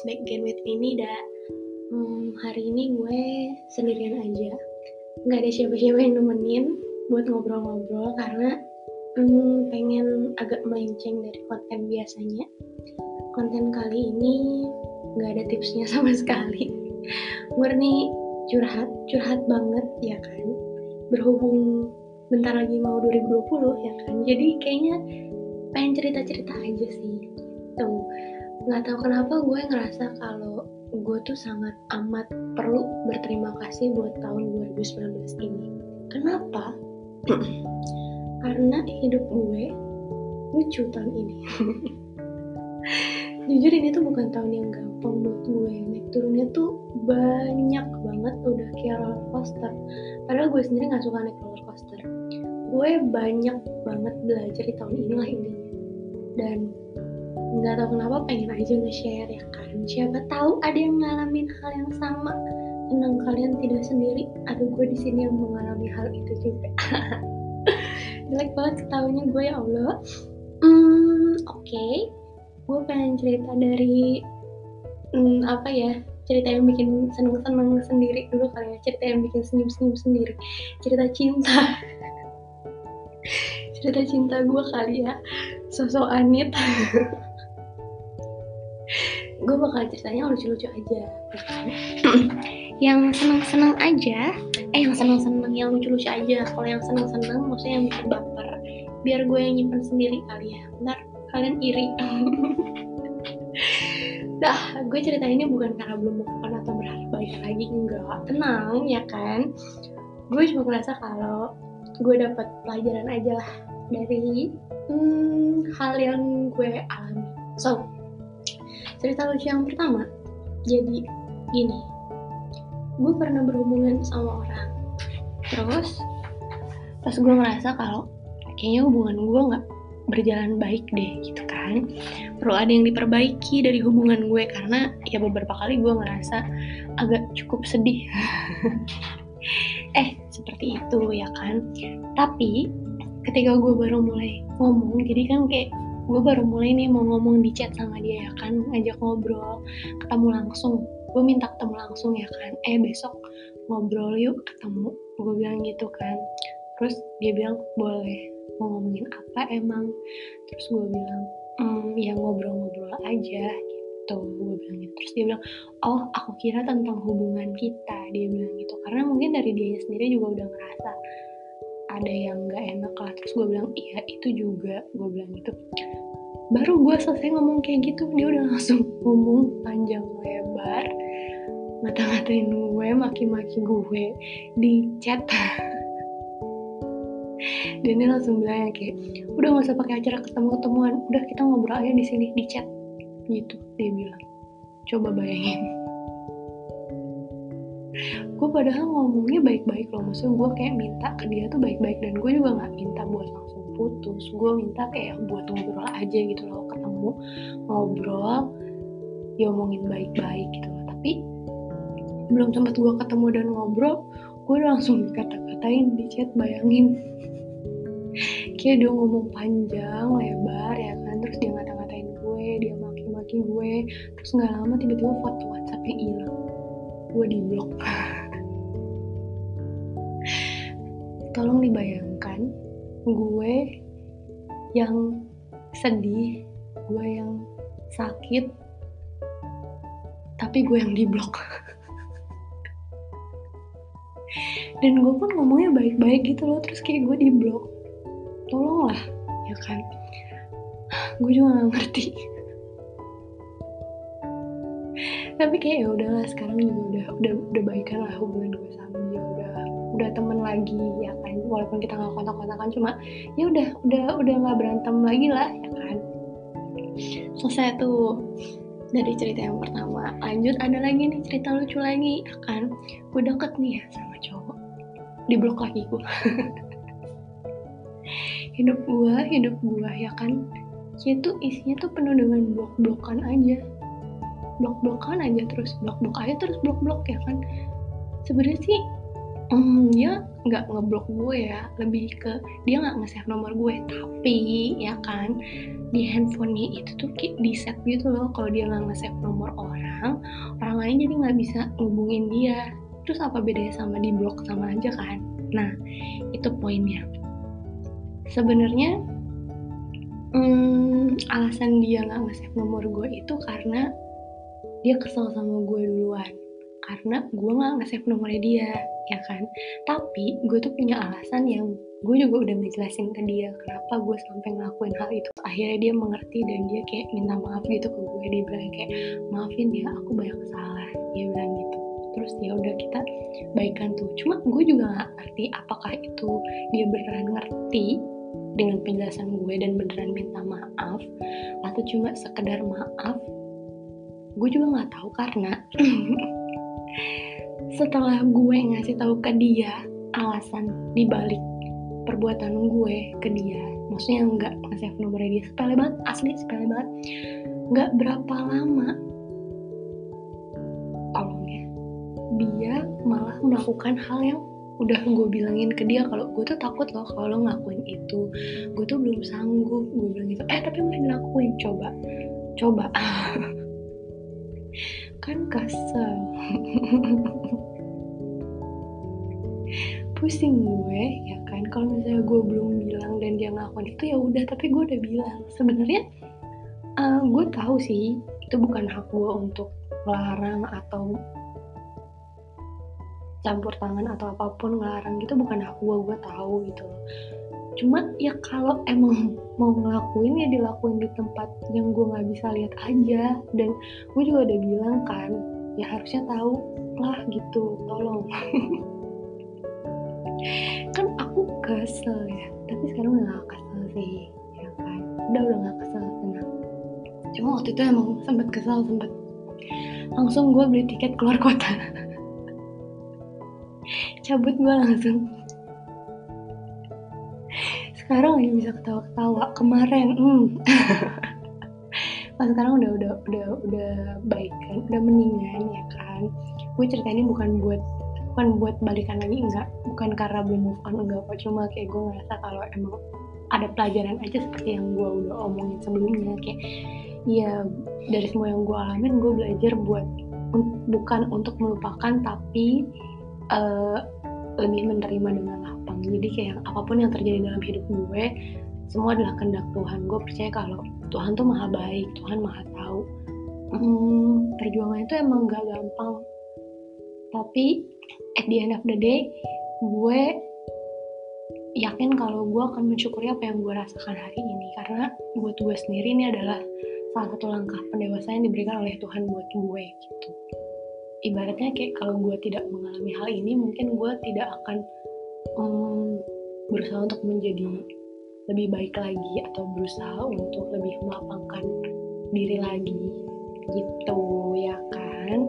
back again with me Nida hmm, Hari ini gue sendirian aja. Gak ada siapa-siapa yang nemenin buat ngobrol-ngobrol Karena hmm, pengen agak melenceng dari konten biasanya. Konten kali ini gak ada tipsnya sama sekali. Murni curhat, curhat banget ya kan? Berhubung bentar lagi mau 2020 ya kan? Jadi kayaknya pengen cerita-cerita aja sih. Tuh nggak tahu kenapa gue ngerasa kalau gue tuh sangat amat perlu berterima kasih buat tahun 2019 ini. Kenapa? Karena hidup gue lucu tahun ini. Jujur ini tuh bukan tahun yang gampang buat gue. Naik turunnya tuh banyak banget udah kayak roller coaster. Padahal gue sendiri nggak suka naik roller coaster. Gue banyak banget belajar di tahun inilah intinya. Dan nggak tahu kenapa pengen aja nge-share ya kan. Siapa tahu ada yang ngalamin hal yang sama. Tenang kalian tidak sendiri. Ada gue di sini yang mengalami hal itu juga. Jelek banget ketawanya gue ya Allah. Hmm, oke. Okay. gue pengen cerita dari hmm, apa ya cerita yang bikin seneng-seneng sendiri. Dulu kali ya cerita yang bikin senyum-senyum sendiri. Cerita cinta. Cerita cinta gue kali ya. Sosok Anit gue bakal ceritanya lucu-lucu aja. Yang seneng-seneng aja. Eh yang seneng-seneng yang lucu-lucu aja. Kalau yang seneng-seneng maksudnya yang bikin baper biar gue yang nyimpen sendiri kali ya. Ntar kalian iri. Dah gue cerita ini bukan karena belum move atau berharap balik lagi. Enggak. Tenang ya kan? Gue cuma ngerasa kalau gue dapat pelajaran aja lah dari hmm, hal yang gue alami. So cerita lucu yang pertama. Jadi gini. Gue pernah berhubungan sama orang. Terus pas gue ngerasa kalau kayaknya hubungan gue nggak berjalan baik deh gitu kan. Perlu ada yang diperbaiki dari hubungan gue karena ya beberapa kali gue ngerasa agak cukup sedih. Eh seperti itu ya kan. Tapi ketika gue baru mulai ngomong jadi kan kayak gue baru mulai nih mau ngomong di chat sama dia ya kan ngajak ngobrol ketemu langsung. Gue minta ketemu langsung ya kan. Eh besok ngobrol yuk ketemu. Gue bilang gitu kan. Terus dia bilang boleh mau ngomongin apa emang? Terus gue bilang mm, ya ngobrol-ngobrol aja gitu. Gue bilang gitu. Terus dia bilang oh aku kira tentang hubungan kita dia bilang gitu. Karena mungkin dari dia sendiri juga udah ngerasa ada yang nggak enak lah. Terus gue bilang iya itu juga. Gue bilang gitu. Baru gue selesai ngomong kayak gitu dia udah langsung ngomong panjang lebar ngata-ngatain gue maki-maki gue di chat. Dan dia langsung bilang kayak udah gak usah pakai acara ketemu-ketemuan udah kita ngobrol aja di sini di chat. Gitu dia bilang. Coba bayangin gue padahal ngomongnya baik-baik loh. Maksudnya gue kayak minta ke dia tuh baik-baik dan gue juga nggak minta buat langsung putus. Gue minta kayak buat ngobrol aja gitu loh ketemu ngobrol ya omongin baik-baik gitu loh. Tapi belum sempat gue ketemu dan ngobrol gue udah langsung dikata-katain di chat bayangin. Kayak dia ngomong panjang lebar ya kan? Terus dia ngata-ngatain gue dia maki-maki gue. Terus nggak lama tiba-tiba foto WhatsAppnya hilang. Gue di blok tolong dibayangkan gue yang sedih gue yang sakit tapi gue yang di blok dan gue pun ngomongnya baik-baik gitu loh terus kayak gue di blok tolonglah ya kan? Gue juga gak ngerti. Tapi kayak ya udahlah sekarang juga udah udah udah baikan lah hubungan gue sama dia. udah udah temen lagi ya kan? Walaupun kita nggak kontak-kontakan cuma ya udah udah udah nggak berantem lagi lah ya kan? Selesai tuh dari cerita yang pertama. Lanjut ada lagi nih cerita lucu lagi ya kan? Gue deket nih ya sama cowok. Di blok lagi gue hidup gue hidup gue ya kan? Itu isinya tuh penuh dengan blok-blokan aja. Blok-blokan aja terus blok-blok aja terus blok-blok ya kan? Sebenarnya sih hmm, dia nggak ngeblok gue ya. Lebih ke dia nggak nge-save nomor gue. Tapi ya kan di handphonenya itu tuh di set gitu loh. Kalau dia nggak nge-save nomor orang orang lain jadi nggak bisa ngubungin dia. Terus apa bedanya sama di blok sama aja kan? Nah itu poinnya. Sebenarnya hmm, alasan dia nggak nge-save nomor gue itu karena dia kesel sama gue duluan karena gue nggak nge-save nomornya dia ya kan? Tapi gue tuh punya alasan yang gue juga udah ngejelasin ke dia kenapa gue sampai ngelakuin hal itu. Akhirnya dia mengerti dan dia kayak minta maaf gitu ke gue dia bilang kayak maafin ya aku banyak salah dia bilang gitu. Terus ya udah kita baikan tuh. Cuma gue juga nggak ngerti apakah itu dia beneran ngerti dengan penjelasan gue dan beneran minta maaf atau cuma sekedar maaf. Gue juga nggak tahu karena setelah gue ngasih tahu ke dia alasan dibalik perbuatan gue ke dia maksudnya nggak ngasih nomornya dia sepele banget asli sepele banget nggak berapa lama tolong ya dia malah melakukan hal yang udah gue bilangin ke dia kalau gue tuh takut loh kalau lo ngelakuin itu gue tuh belum sanggup gue bilang gitu eh tapi mau dilakuin coba coba kan kasar pusing gue ya kan? Kalau misalnya gue belum bilang dan dia ngelakuin itu ya udah. Tapi gue udah bilang. Sebenarnya uh, gue tahu sih itu bukan hak gue untuk melarang atau campur tangan atau apa pun ngelarang. Gitu bukan hak gue gue tahu gitu cuma ya kalau emang mau ngelakuin ya dilakuin di tempat yang gue nggak bisa lihat aja. Dan gue juga udah bilang kan ya harusnya tahu lah gitu tolong. Kan aku kesel ya tapi sekarang udah gak kesel sih ya kan? Udah udah gak kesel tenang. Cuma waktu itu emang sempet kesel sempet. Langsung gue beli tiket keluar kota. Cabut gue langsung sekarang lagi bisa ketawa-ketawa kemarin hmm. pas sekarang udah udah udah udah baik kan udah mendingan ya kan. Gue cerita ini bukan buat bukan buat balikan lagi enggak. Bukan karena belum move on enggak kok cuma kayak gue ngerasa kalau emang ada pelajaran aja seperti yang gue udah omongin sebelumnya. Kayak ya dari semua yang gue alamin gue belajar buat bukan untuk melupakan tapi uh, lebih menerima dengan lapang. Jadi kayak apa pun yang terjadi dalam hidup gue semua adalah kehendak Tuhan. Gue percaya kalau Tuhan tuh maha baik Tuhan maha tahu. Hmm, perjuangan itu emang gak gampang. Tapi at the end of the day gue yakin kalau gue akan mensyukuri apa yang gue rasakan hari ini. Karena buat gue sendiri ini adalah salah satu langkah pendewasaan yang diberikan oleh Tuhan buat gue gitu ibaratnya kayak kalau gue tidak mengalami hal ini mungkin gue tidak akan um, berusaha untuk menjadi lebih baik lagi atau berusaha untuk lebih melapangkan diri lagi gitu ya kan?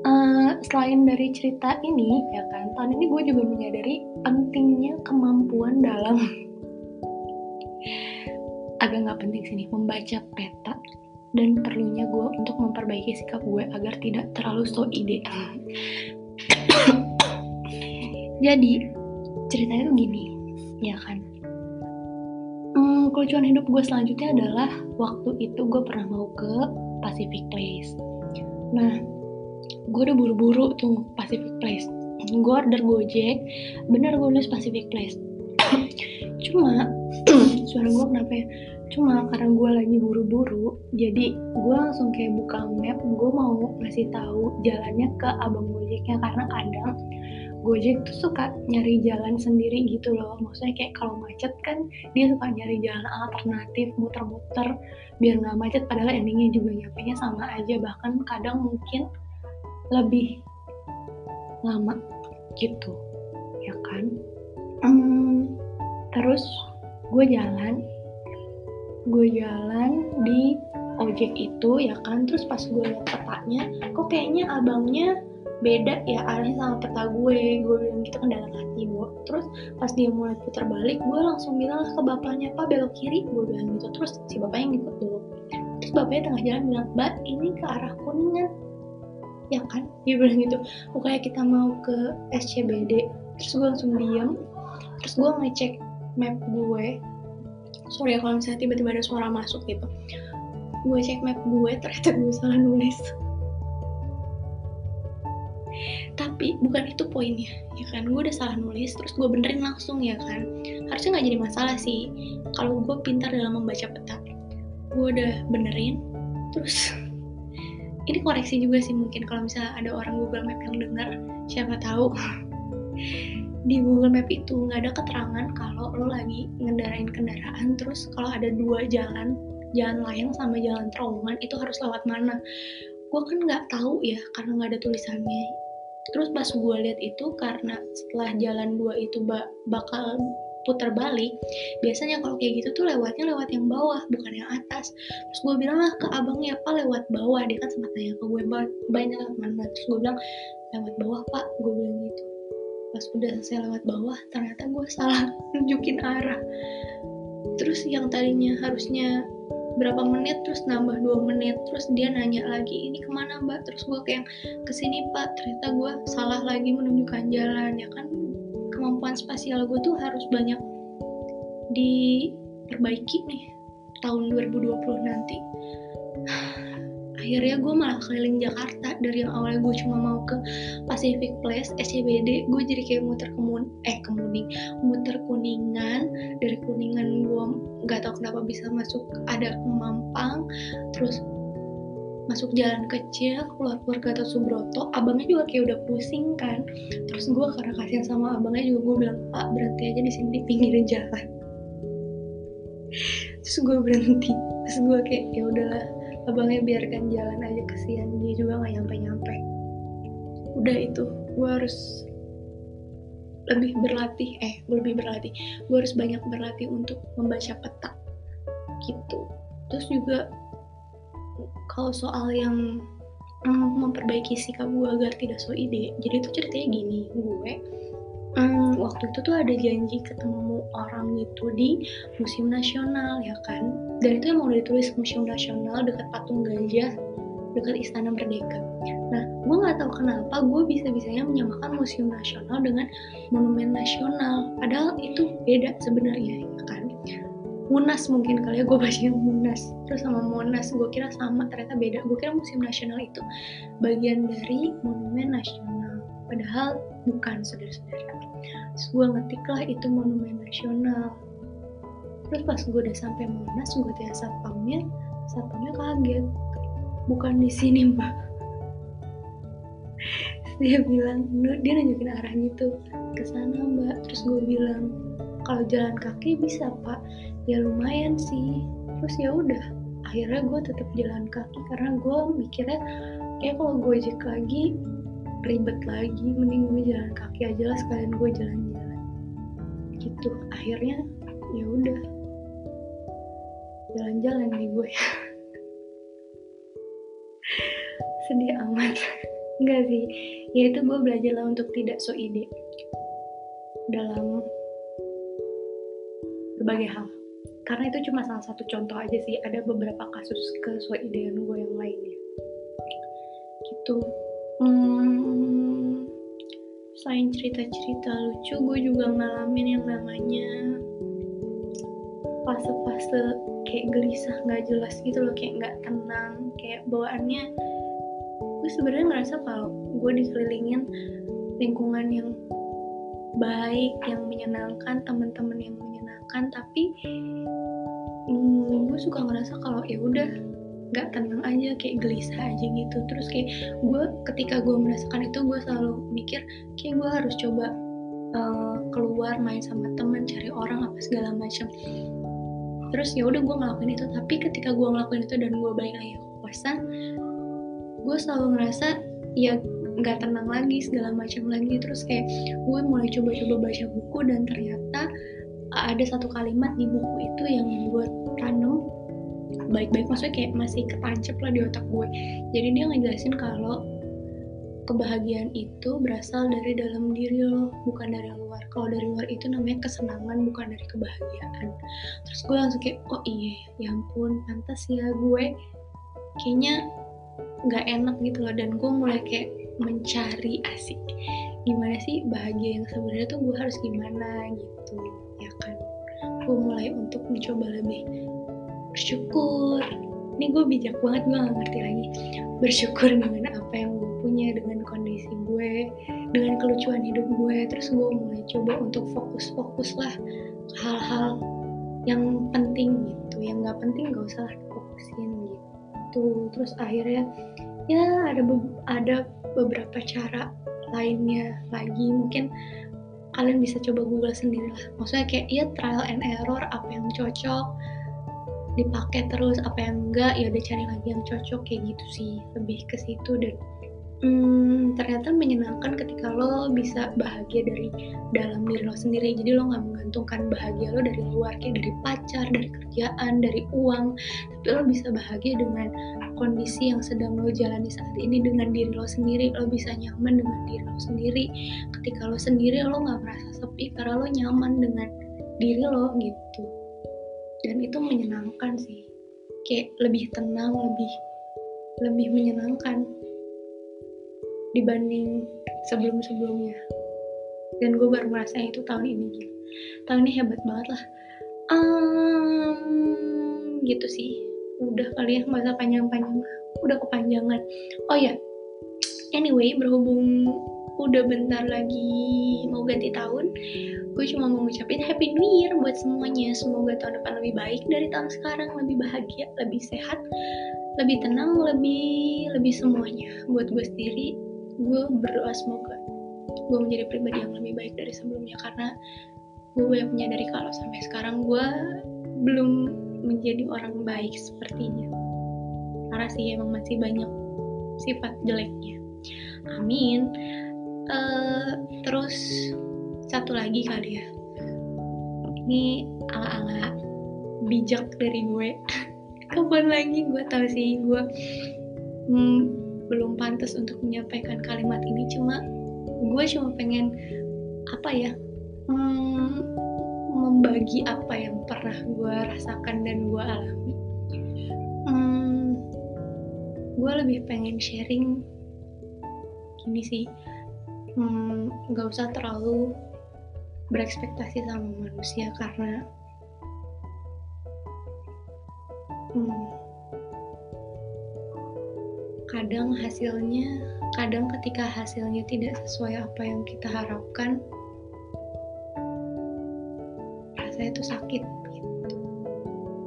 Uh, selain dari cerita ini ya kan tahun ini gue juga menyadari pentingnya kemampuan dalam agak nggak penting sini membaca peta dan perlunya gue untuk memperbaiki sikap gue agar tidak terlalu so ide. Jadi ceritanya tuh gini, ya kan? Hmm, kelucuan hidup gue selanjutnya adalah waktu itu gue pernah mau ke Pacific Place. Nah, gue udah buru-buru tuh Pacific Place. Gue order Gojek, bener gue nulis Pacific Place. Cuma suara gue kenapa ya? Cuma karena gue lagi buru-buru jadi gue langsung kayak buka map gue mau ngasih tahu jalannya ke abang gojeknya. Karena kadang gojek tuh suka nyari jalan sendiri gitu loh. Maksudnya kayak kalau macet kan dia suka nyari jalan alternatif muter-muter biar nggak macet. Padahal endingnya juga nyampe nya sama aja. Bahkan kadang mungkin lebih lama gitu. Ya kan? Hmm, terus gue jalan gue jalan di ojek itu ya kan? Terus pas gue liat petanya kok kayaknya abangnya beda ya arahnya sama peta gue. Gue bilang gitu kan dalam hati gue terus pas dia mulai putar balik gue langsung bilang ke bapaknya pak belok kiri. Gue bilang gitu. Terus si bapaknya ngikut dulu. Terus bapaknya tengah jalan bilang mbak ini ke arah kuningan. Ya kan? Dia bilang gitu. Pokoknya kita mau ke SCBD terus gue langsung diam terus gue ngecek map gue sorry ya kalau misalnya tiba-tiba ada suara masuk gitu. Gue cek map gue ternyata gue salah nulis. Tapi bukan itu poinnya ya kan? Gue udah salah nulis terus gue benerin langsung ya kan? Harusnya nggak jadi masalah sih. Kalau gue pintar dalam membaca peta. Gue udah benerin terus ini koreksi juga sih mungkin. Kalau misalnya ada orang Google Map yang dengar siapa tahu di Google Map itu nggak ada keterangan kalau lo lagi ngendarain kendaraan terus kalau ada dua jalan jalan layang sama jalan terowongan itu harus lewat mana? Gue kan nggak tahu ya karena nggak ada tulisannya. Terus pas gue lihat itu karena setelah jalan dua itu bakal putar balik biasanya kalau kayak gitu tuh lewatnya lewat yang bawah bukan yang atas. Terus gue bilang lah ke abangnya apa lewat bawah. Dia kan sempat tanya ke gue banyak lewat mana terus gue bilang lewat bawah pak. Gue bilang gitu pas udah selesai lewat bawah ternyata gue salah nunjukin arah. Terus yang tadinya harusnya berapa menit terus nambah dua menit terus dia nanya lagi ini ke mana mbak? Terus gue kayak ke sini pak. Ternyata gue salah lagi menunjukkan jalan ya kan? Kemampuan spasial gue tuh harus banyak diperbaiki nih tahun 2020 nanti akhirnya gue malah keliling Jakarta. Dari yang awalnya gue cuma mau ke Pacific Place SCBD gue jadi kayak muter kemun eh kemuning muter kuningan. Dari kuningan gue nggak tahu kenapa bisa masuk ada ke Mampang terus masuk jalan kecil keluar keluar ke atas Subroto. Abangnya juga kayak udah pusing kan. Terus gue karena kasihan sama abangnya juga gue bilang pak berhenti aja di sini di pinggiran jalan. Terus gue berhenti. Terus gue kayak ya udahlah abangnya biarkan jalan aja kasihan dia juga nggak nyampe nyampe udah itu gue harus lebih berlatih. Eh lebih berlatih. Gue harus banyak berlatih untuk membaca peta gitu. Terus juga kalau soal yang um, memperbaiki sikap gue agar tidak so ide jadi itu ceritanya gini. Gue um, waktu itu tuh ada janji ketemu orang itu di museum nasional ya kan? Dan itu emang udah ditulis museum nasional dekat patung gajah dekat istana merdeka. Nah gue nggak tahu kenapa gue bisa bisanya menyamakan museum nasional dengan monumen nasional. Padahal itu beda sebenarnya ya kan? Munas mungkin kali ya gue bacanya Munas. Terus sama Monas gue kira sama ternyata beda. Gue kira museum nasional itu bagian dari monumen nasional padahal bukan saudara-saudara. Terus gue ngetik lah itu monumen nasional. Terus pas gue udah sampai Monas gue tanya satpamnya satpamnya kaget. Bukan di sini mbak. Dia bilang dia nunjukin arah gitu. Ke sana mbak. Terus gue bilang kalau jalan kaki bisa pak. Ya lumayan sih. Terus ya udah akhirnya gue tetap jalan kaki karena gue mikirnya kayak kalau gue ojek lagi ribet lagi mending gue jalan kaki aja lah sekalian gue jalan-jalan. Gitu. Akhirnya ya udah. Jalan-jalan nih gue. Sedih amat. Enggak sih. Ya itu gue belajar lah untuk tidak so ide dalam berbagai hal. Karena itu cuma salah satu contoh aja sih. Ada beberapa kasus kesuaidean gue yang lainnya. Gitu hmm, selain cerita-cerita lucu gue juga ngalamin yang namanya fase-fase kayak gelisah nggak jelas gitu loh kayak nggak tenang kayak bawaannya gue sebenarnya ngerasa kalau gue dikelilingin lingkungan yang baik yang menyenangkan teman-teman yang menyenangkan tapi hmm, gue suka ngerasa kalau ya udah nggak tenang aja kayak gelisah aja gitu. Terus kayak gue ketika gue merasakan itu gue selalu mikir kayak gue harus coba uh, keluar main sama teman cari orang apa segala macam. Terus ya udah gue ngelakuin itu. Tapi ketika gue ngelakuin itu dan gue balik lagi ke kosan gue selalu ngerasa ya nggak tenang lagi segala macam lagi. Terus kayak gue mulai coba-coba baca buku dan ternyata ada satu kalimat di buku itu yang gue tanam baik-baik maksudnya kayak masih ketancap lah di otak gue. Jadi dia ngejelasin kalau kebahagiaan itu berasal dari dalam diri lo bukan dari luar. Kalau dari luar itu namanya kesenangan bukan dari kebahagiaan. Terus gue langsung kayak oh iya ya ampun pantas ya gue kayaknya nggak enak gitu loh. Dan gue mulai kayak mencari asik gimana sih bahagia yang sebenarnya tuh gue harus gimana? Gitu ya kan. Gue mulai untuk mencoba lebih bersyukur. Ini gue bijak banget gue gak ngerti lagi. Bersyukur dengan apa yang gue punya dengan kondisi gue dengan kelucuan hidup gue. Terus gue mulai coba untuk fokus-fokus lah hal-hal yang penting gitu. Yang nggak penting gak usah fokusin gitu. Terus akhirnya ya ada be ada beberapa cara lainnya lagi. Mungkin kalian bisa coba google sendiri lah. Maksudnya kayak ya trial and error apa yang cocok dipakai terus apa yang enggak ya udah cari lagi yang cocok kayak gitu sih. Lebih ke situ dan hmm, ternyata menyenangkan ketika lo bisa bahagia dari dalam diri lo sendiri. Jadi lo nggak menggantungkan bahagia lo dari luar kayak dari pacar dari kerjaan dari uang. Tapi lo bisa bahagia dengan kondisi yang sedang lo jalani saat ini dengan diri lo sendiri. Lo bisa nyaman dengan diri lo sendiri. Ketika lo sendiri lo nggak merasa sepi karena lo nyaman dengan diri lo gitu dan itu menyenangkan sih. Kayak lebih tenang lebih lebih menyenangkan dibanding sebelum-sebelumnya. Dan gue baru merasa itu tahun ini gitu tahun ini hebat banget lah. Um, gitu sih. Udah kali ya masa panjang-panjang. Udah kepanjangan. Oh ya anyway berhubung udah bentar lagi mau ganti tahun gue cuma mau ngucapin happy new year buat semuanya. Semoga tahun depan lebih baik dari tahun sekarang lebih bahagia lebih sehat lebih tenang lebih lebih semuanya. Buat gue sendiri gue berdoa semoga gue menjadi pribadi yang lebih baik dari sebelumnya. Karena gue banyak menyadari kalau sampai sekarang gue belum menjadi orang baik sepertinya. Karena sih emang masih banyak sifat jeleknya. Amin uh, terus satu lagi kali ya. Ini ala-ala bijak dari gue. Kapan lagi gue tahu sih gue hmm, belum pantas untuk menyampaikan kalimat ini. Cuma gue cuma pengen apa ya hmm, membagi apa yang pernah gue rasakan dan gue alami. Hmm, gue lebih pengen sharing gini sih nggak hmm, usah terlalu berekspektasi sama manusia karena hmm, kadang hasilnya kadang ketika hasilnya tidak sesuai apa yang kita harapkan rasanya itu sakit gitu.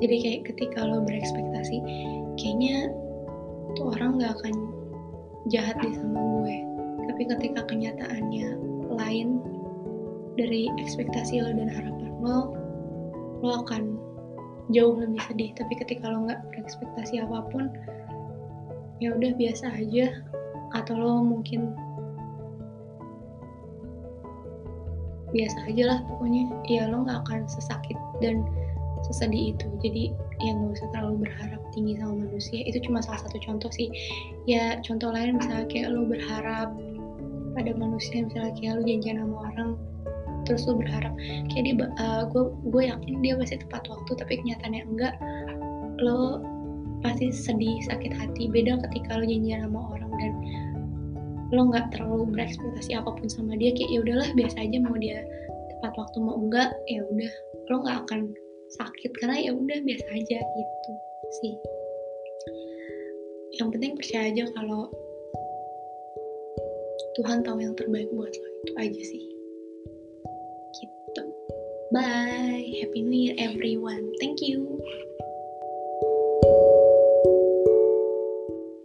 Jadi kayak ketika lo berekspektasi kayaknya tuh orang gak akan jahat di sama gue tapi ketika kenyataannya lain dari ekspektasi lo dan harapan lo lo akan jauh lebih sedih. Tapi ketika lo nggak berekspektasi apa pun ya udah biasa aja. Atau lo mungkin biasa aja lah pokoknya. Ya lo nggak akan sesakit dan sesedih itu. Jadi ya nggak usah terlalu berharap tinggi sama manusia. Itu cuma salah satu contoh sih. Ya contoh lain misalnya kayak lo berharap pada manusia misalnya kayak lo janjian sama orang terus lo berharap kayak dia uh, gue gue yakin dia pasti tepat waktu tapi kenyataannya enggak lo pasti sedih sakit hati. Beda ketika lo janjian sama orang dan lo nggak terlalu berekspektasi apa pun sama dia kayak ya udahlah biasa aja mau dia tepat waktu mau enggak ya udah. Lo nggak akan sakit karena ya udah biasa aja gitu sih. Yang penting percaya aja kalau Tuhan tahu yang terbaik buat lo itu aja sih. Gitu. Bye. Happy new year everyone. Thank you.